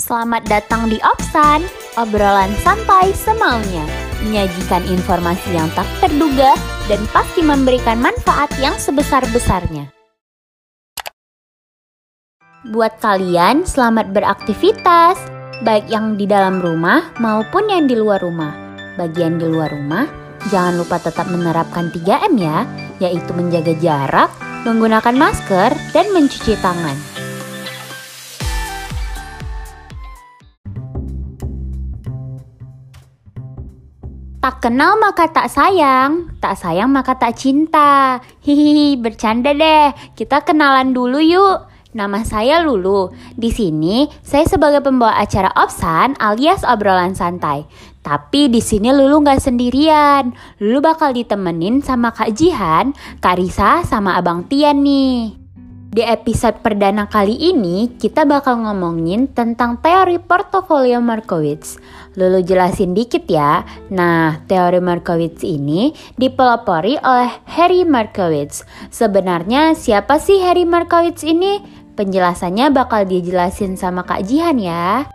Selamat datang di Opsan, obrolan santai semaunya. Menyajikan informasi yang tak terduga dan pasti memberikan manfaat yang sebesar-besarnya. Buat kalian, selamat beraktivitas, baik yang di dalam rumah maupun yang di luar rumah. Bagian di luar rumah, jangan lupa tetap menerapkan 3M ya, yaitu menjaga jarak, menggunakan masker, dan mencuci tangan. Tak kenal maka tak sayang, tak sayang maka tak cinta. Hihihi, bercanda deh. Kita kenalan dulu yuk. Nama saya Lulu. Di sini saya sebagai pembawa acara Opsan alias obrolan santai. Tapi di sini Lulu nggak sendirian. Lulu bakal ditemenin sama Kak Jihan, Kak Risa, sama Abang Tian nih. Di episode perdana kali ini, kita bakal ngomongin tentang teori portofolio Markowitz. Lulu jelasin dikit ya. Nah, teori Markowitz ini dipelopori oleh Harry Markowitz. Sebenarnya siapa sih Harry Markowitz ini? Penjelasannya bakal dijelasin sama Kak Jihan ya.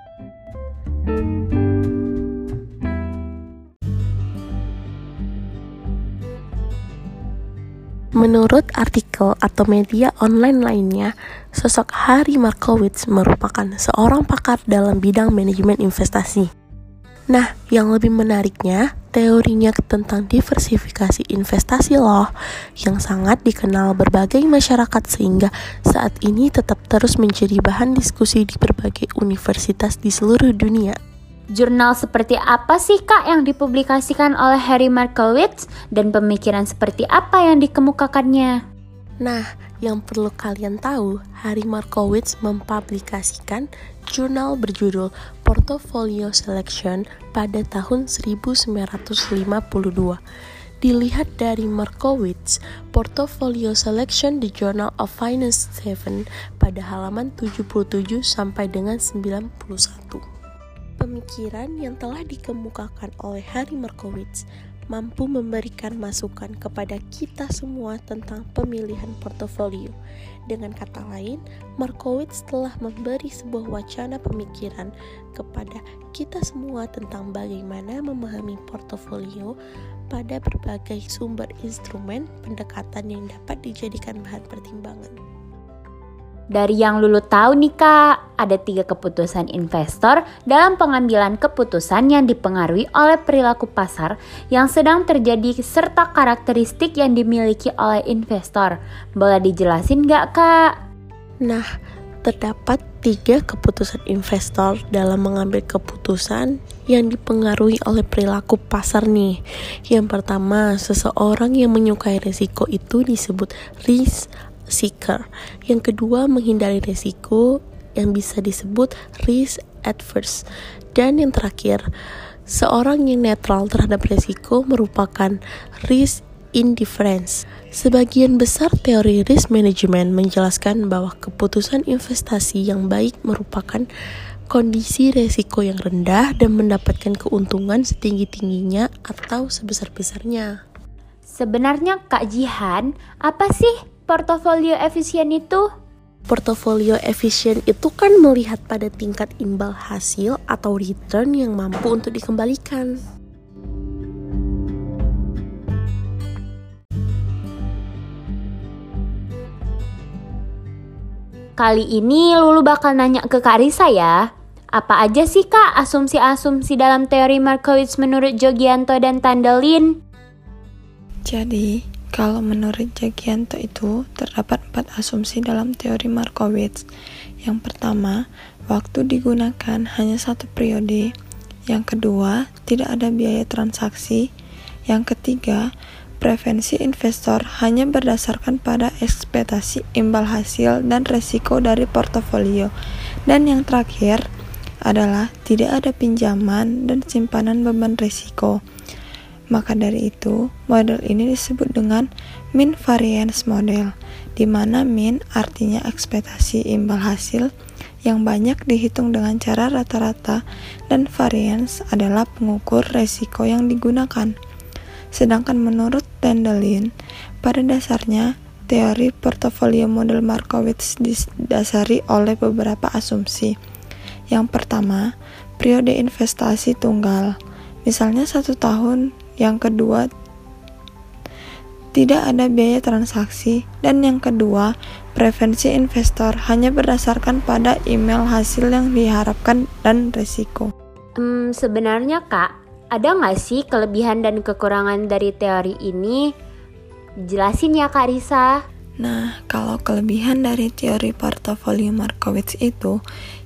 Menurut artikel atau media online lainnya, sosok Harry Markowitz merupakan seorang pakar dalam bidang manajemen investasi. Nah, yang lebih menariknya, teorinya tentang diversifikasi investasi loh, yang sangat dikenal berbagai masyarakat sehingga saat ini tetap terus menjadi bahan diskusi di berbagai universitas di seluruh dunia. Jurnal seperti apa sih kak yang dipublikasikan oleh Harry Markowitz dan pemikiran seperti apa yang dikemukakannya? Nah, yang perlu kalian tahu, Harry Markowitz mempublikasikan jurnal berjudul Portfolio Selection pada tahun 1952. Dilihat dari Markowitz, Portfolio Selection di Journal of Finance 7 pada halaman 77 sampai dengan 91. Pemikiran yang telah dikemukakan oleh Harry Markowitz mampu memberikan masukan kepada kita semua tentang pemilihan portofolio. Dengan kata lain, Markowitz telah memberi sebuah wacana pemikiran kepada kita semua tentang bagaimana memahami portofolio pada berbagai sumber instrumen pendekatan yang dapat dijadikan bahan pertimbangan. Dari yang Lulu tahu nih kak, ada tiga keputusan investor dalam pengambilan keputusan yang dipengaruhi oleh perilaku pasar yang sedang terjadi serta karakteristik yang dimiliki oleh investor. Boleh dijelasin nggak kak? Nah, terdapat tiga keputusan investor dalam mengambil keputusan yang dipengaruhi oleh perilaku pasar nih. Yang pertama, seseorang yang menyukai risiko itu disebut risk seeker. Yang kedua, menghindari risiko yang bisa disebut risk adverse. Dan yang terakhir, seorang yang netral terhadap risiko merupakan risk indifference. Sebagian besar teori risk management menjelaskan bahwa keputusan investasi yang baik merupakan kondisi resiko yang rendah dan mendapatkan keuntungan setinggi-tingginya atau sebesar-besarnya. Sebenarnya Kak Jihan, apa sih portofolio efisien itu? Portofolio efisien itu kan melihat pada tingkat imbal hasil atau return yang mampu untuk dikembalikan. Kali ini Lulu bakal nanya ke Kak Risa ya. Apa aja sih Kak asumsi-asumsi dalam teori Markowitz menurut Jogianto dan Tandelin? Jadi, kalau menurut Jagianto itu terdapat empat asumsi dalam teori Markowitz. Yang pertama, waktu digunakan hanya satu periode. Yang kedua, tidak ada biaya transaksi. Yang ketiga, preferensi investor hanya berdasarkan pada ekspektasi imbal hasil dan resiko dari portofolio. Dan yang terakhir adalah tidak ada pinjaman dan simpanan beban risiko. Maka dari itu, model ini disebut dengan mean variance model, di mana mean artinya ekspektasi imbal hasil yang banyak dihitung dengan cara rata-rata dan variance adalah pengukur resiko yang digunakan. Sedangkan menurut Tendelin, pada dasarnya teori portofolio model Markowitz didasari oleh beberapa asumsi. Yang pertama, periode investasi tunggal. Misalnya satu tahun, yang kedua tidak ada biaya transaksi, dan yang kedua, preferensi investor hanya berdasarkan pada email hasil yang diharapkan dan risiko. Hmm, sebenarnya kak, ada nggak sih kelebihan dan kekurangan dari teori ini? Jelasin ya kak Risa. Nah, kalau kelebihan dari teori portofolio Markowitz itu,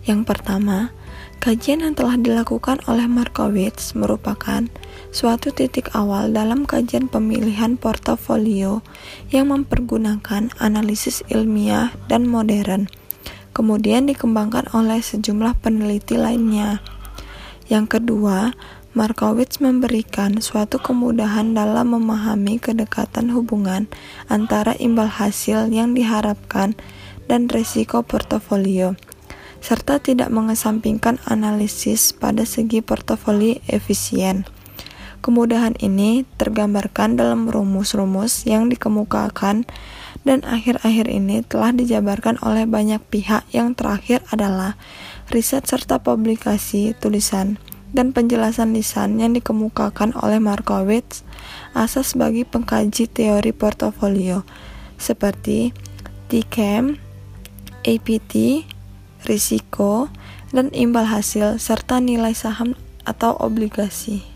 yang pertama, kajian yang telah dilakukan oleh Markowitz merupakan suatu titik awal dalam kajian pemilihan portofolio yang mempergunakan analisis ilmiah dan modern, kemudian dikembangkan oleh sejumlah peneliti lainnya. Yang kedua, Markowitz memberikan suatu kemudahan dalam memahami kedekatan hubungan antara imbal hasil yang diharapkan dan risiko portofolio, serta tidak mengesampingkan analisis pada segi portofolio efisien. Kemudahan ini tergambarkan dalam rumus-rumus yang dikemukakan dan akhir-akhir ini telah dijabarkan oleh banyak pihak yang terakhir adalah riset serta publikasi tulisan dan penjelasan lisan yang dikemukakan oleh Markowitz asas bagi pengkaji teori portofolio seperti TCAM, APT, risiko, dan imbal hasil serta nilai saham atau obligasi.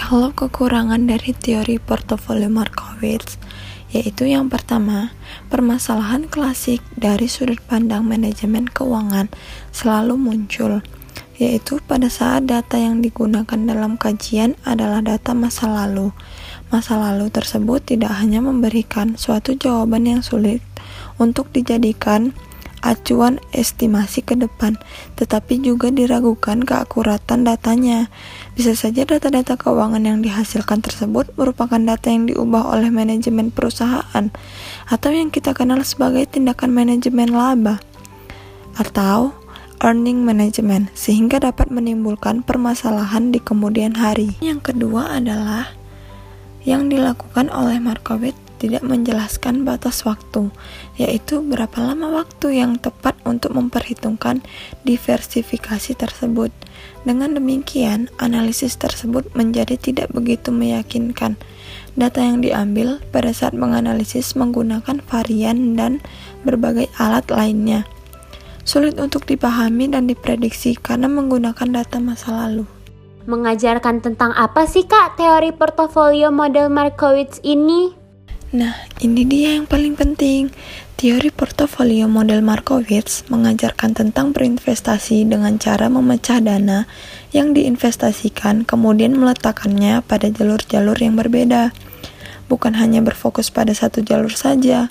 Kalau kekurangan dari teori portofolio Markowitz yaitu yang pertama, permasalahan klasik dari sudut pandang manajemen keuangan selalu muncul yaitu pada saat data yang digunakan dalam kajian adalah data masa lalu. Masa lalu tersebut tidak hanya memberikan suatu jawaban yang sulit untuk dijadikan acuan estimasi ke depan, tetapi juga diragukan keakuratan datanya. Bisa saja data-data keuangan yang dihasilkan tersebut merupakan data yang diubah oleh manajemen perusahaan atau yang kita kenal sebagai tindakan manajemen laba. Atau earning management sehingga dapat menimbulkan permasalahan di kemudian hari. Yang kedua adalah yang dilakukan oleh Markowitz tidak menjelaskan batas waktu, yaitu berapa lama waktu yang tepat untuk memperhitungkan diversifikasi tersebut. Dengan demikian, analisis tersebut menjadi tidak begitu meyakinkan. Data yang diambil pada saat menganalisis menggunakan varian dan berbagai alat lainnya sulit untuk dipahami dan diprediksi karena menggunakan data masa lalu. Mengajarkan tentang apa sih kak teori portofolio model Markowitz ini? Nah, ini dia yang paling penting. Teori portofolio model Markowitz mengajarkan tentang berinvestasi dengan cara memecah dana yang diinvestasikan kemudian meletakkannya pada jalur-jalur yang berbeda. Bukan hanya berfokus pada satu jalur saja,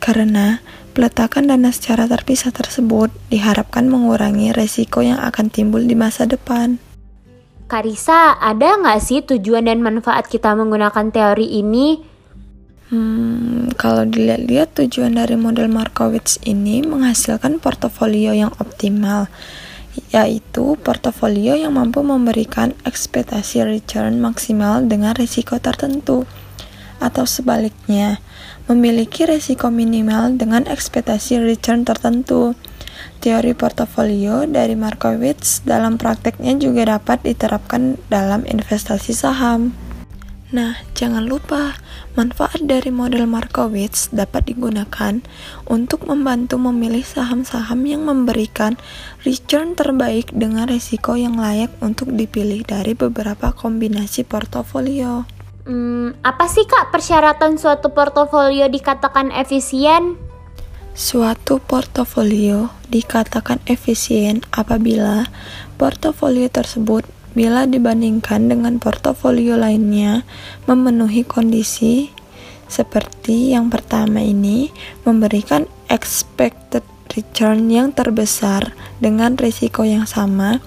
karena Peletakan dana secara terpisah tersebut diharapkan mengurangi resiko yang akan timbul di masa depan. Karisa, ada nggak sih tujuan dan manfaat kita menggunakan teori ini? Hmm, kalau dilihat-lihat tujuan dari model Markowitz ini menghasilkan portofolio yang optimal, yaitu portofolio yang mampu memberikan ekspektasi return maksimal dengan risiko tertentu atau sebaliknya, memiliki risiko minimal dengan ekspektasi return tertentu. Teori portofolio dari Markowitz dalam prakteknya juga dapat diterapkan dalam investasi saham. Nah, jangan lupa, manfaat dari model Markowitz dapat digunakan untuk membantu memilih saham-saham yang memberikan return terbaik dengan risiko yang layak untuk dipilih dari beberapa kombinasi portofolio. Hmm, apa sih kak persyaratan suatu portofolio dikatakan efisien? Suatu portofolio dikatakan efisien apabila portofolio tersebut bila dibandingkan dengan portofolio lainnya memenuhi kondisi seperti yang pertama ini memberikan expected return yang terbesar dengan risiko yang sama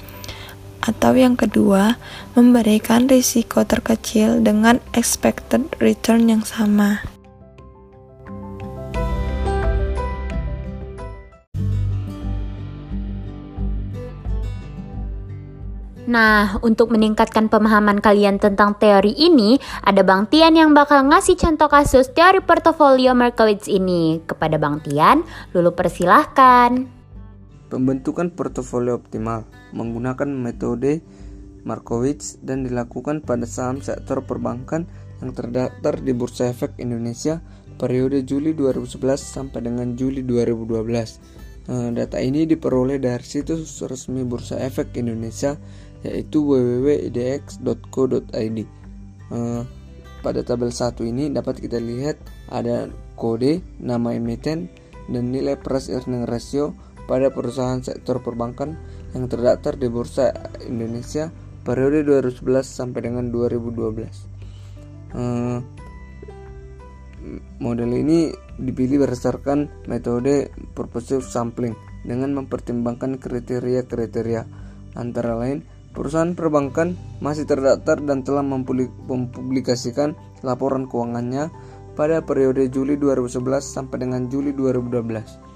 atau yang kedua, memberikan risiko terkecil dengan expected return yang sama. Nah, untuk meningkatkan pemahaman kalian tentang teori ini, ada Bang Tian yang bakal ngasih contoh kasus teori portofolio Markowitz ini. Kepada Bang Tian, Lulu persilahkan. Pembentukan portofolio optimal menggunakan metode Markowitz dan dilakukan pada saham sektor perbankan yang terdaftar di Bursa Efek Indonesia periode Juli 2011 sampai dengan Juli 2012. Eh, data ini diperoleh dari situs resmi Bursa Efek Indonesia yaitu www.idx.co.id. Eh, pada tabel 1 ini dapat kita lihat ada kode, nama emiten, dan nilai price earning ratio pada perusahaan sektor perbankan yang terdaftar di Bursa Indonesia periode 2011 sampai dengan 2012. Hmm, model ini dipilih berdasarkan metode purposive sampling dengan mempertimbangkan kriteria-kriteria antara lain perusahaan perbankan masih terdaftar dan telah mempublikasikan laporan keuangannya pada periode Juli 2011 sampai dengan Juli 2012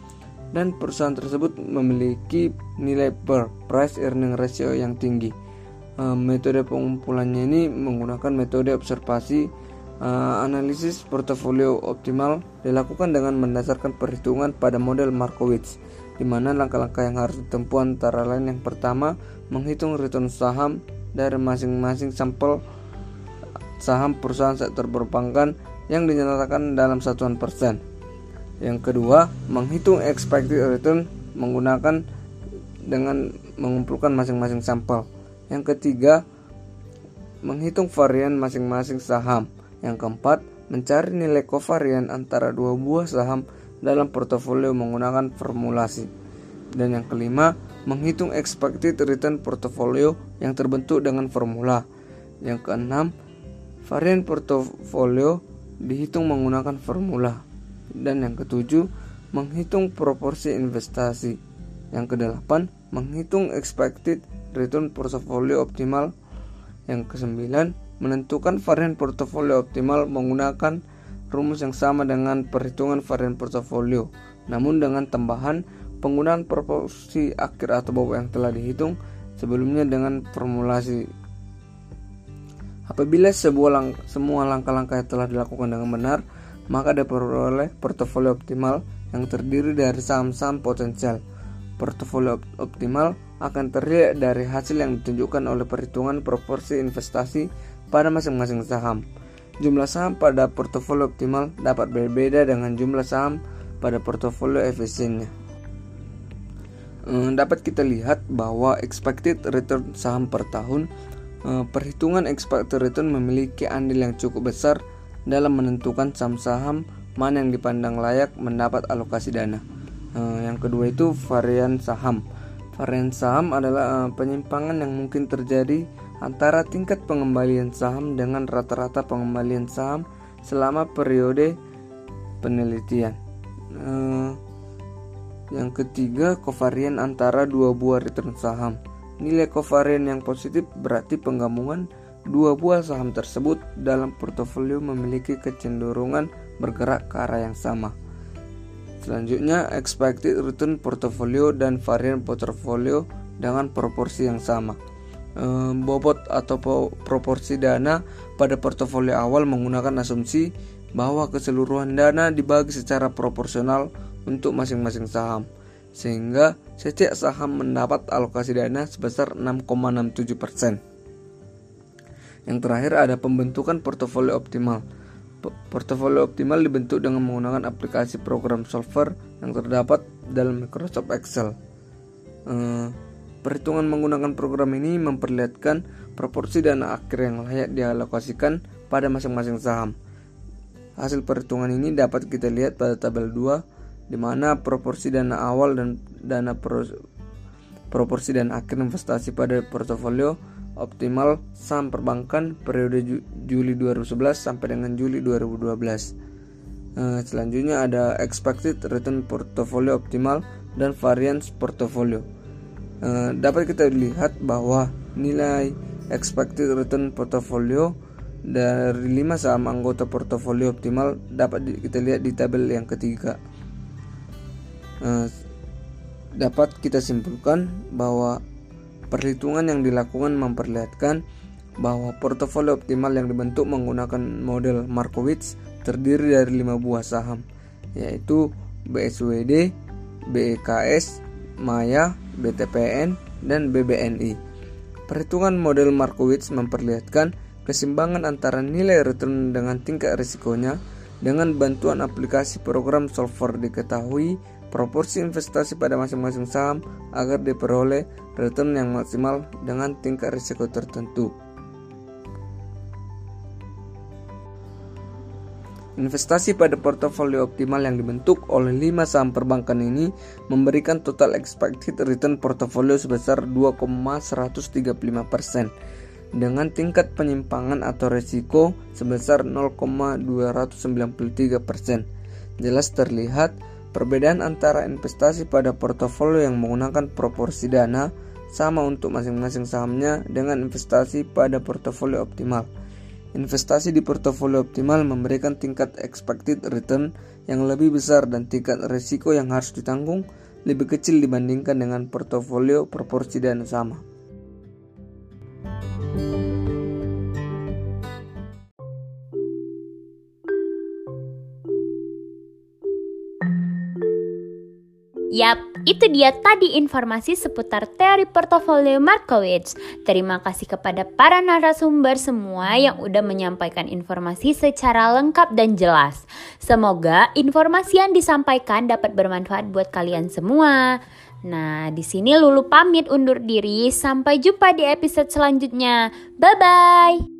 dan perusahaan tersebut memiliki nilai per price earning ratio yang tinggi. Uh, metode pengumpulannya ini menggunakan metode observasi uh, analisis portofolio optimal dilakukan dengan mendasarkan perhitungan pada model Markowitz di mana langkah-langkah yang harus ditempuh antara lain yang pertama menghitung return saham dari masing-masing sampel saham perusahaan sektor perbankan yang dinyatakan dalam satuan persen yang kedua, menghitung expected return menggunakan dengan mengumpulkan masing-masing sampel. Yang ketiga, menghitung varian masing-masing saham. Yang keempat, mencari nilai kovarian antara dua buah saham dalam portofolio menggunakan formulasi. Dan yang kelima, menghitung expected return portofolio yang terbentuk dengan formula. Yang keenam, varian portofolio dihitung menggunakan formula. Dan yang ketujuh, menghitung proporsi investasi. Yang kedelapan, menghitung expected return portfolio optimal. Yang kesembilan, menentukan varian portofolio optimal menggunakan rumus yang sama dengan perhitungan varian portofolio, namun dengan tambahan penggunaan proporsi akhir atau bawah yang telah dihitung sebelumnya dengan formulasi. Apabila sebuah lang semua langkah-langkah telah dilakukan dengan benar, maka diperoleh portofolio optimal yang terdiri dari saham-saham potensial. Portofolio optimal akan terdiri dari hasil yang ditunjukkan oleh perhitungan proporsi investasi pada masing-masing saham. Jumlah saham pada portofolio optimal dapat berbeda dengan jumlah saham pada portofolio efisiennya. Hmm, dapat kita lihat bahwa expected return saham per tahun, eh, perhitungan expected return memiliki andil yang cukup besar dalam menentukan saham-saham mana yang dipandang layak mendapat alokasi dana. Uh, yang kedua itu varian saham. Varian saham adalah penyimpangan yang mungkin terjadi antara tingkat pengembalian saham dengan rata-rata pengembalian saham selama periode penelitian. Uh, yang ketiga, kovarian antara dua buah return saham. Nilai kovarian yang positif berarti penggabungan Dua buah saham tersebut dalam portofolio memiliki kecenderungan bergerak ke arah yang sama. Selanjutnya, expected return portofolio dan varian portofolio dengan proporsi yang sama. Bobot atau proporsi dana pada portofolio awal menggunakan asumsi bahwa keseluruhan dana dibagi secara proporsional untuk masing-masing saham, sehingga setiap saham mendapat alokasi dana sebesar 6,67%. Yang terakhir ada pembentukan portofolio optimal. Portofolio optimal dibentuk dengan menggunakan aplikasi program solver yang terdapat dalam Microsoft Excel. Eh, perhitungan menggunakan program ini memperlihatkan proporsi dana akhir yang layak dialokasikan pada masing-masing saham. Hasil perhitungan ini dapat kita lihat pada tabel 2 di mana proporsi dana awal dan dana pro, proporsi dan akhir investasi pada portofolio optimal saham perbankan periode Juli 2011 sampai dengan Juli 2012. Uh, eh, selanjutnya ada expected return portfolio optimal dan variance portfolio. Uh, dapat kita lihat bahwa nilai expected return portfolio dari 5 saham anggota portofolio optimal dapat kita lihat di tabel yang ketiga. Uh, dapat kita simpulkan bahwa Perhitungan yang dilakukan memperlihatkan bahwa portofolio optimal yang dibentuk menggunakan model Markowitz terdiri dari lima buah saham, yaitu BSWD, BEKS, Maya, BTPN, dan BBNI. Perhitungan model Markowitz memperlihatkan keseimbangan antara nilai return dengan tingkat risikonya dengan bantuan aplikasi program solver diketahui proporsi investasi pada masing-masing saham agar diperoleh return yang maksimal dengan tingkat risiko tertentu. Investasi pada portofolio optimal yang dibentuk oleh 5 saham perbankan ini memberikan total expected return portofolio sebesar 2,135% dengan tingkat penyimpangan atau resiko sebesar 0,293%. Jelas terlihat perbedaan antara investasi pada portofolio yang menggunakan proporsi dana sama untuk masing-masing sahamnya dengan investasi pada portofolio optimal. Investasi di portofolio optimal memberikan tingkat expected return yang lebih besar dan tingkat risiko yang harus ditanggung lebih kecil dibandingkan dengan portofolio proporsi dana sama. Yap, itu dia tadi informasi seputar teori portofolio Markowitz. Terima kasih kepada para narasumber semua yang udah menyampaikan informasi secara lengkap dan jelas. Semoga informasi yang disampaikan dapat bermanfaat buat kalian semua. Nah, di sini Lulu pamit undur diri. Sampai jumpa di episode selanjutnya. Bye bye.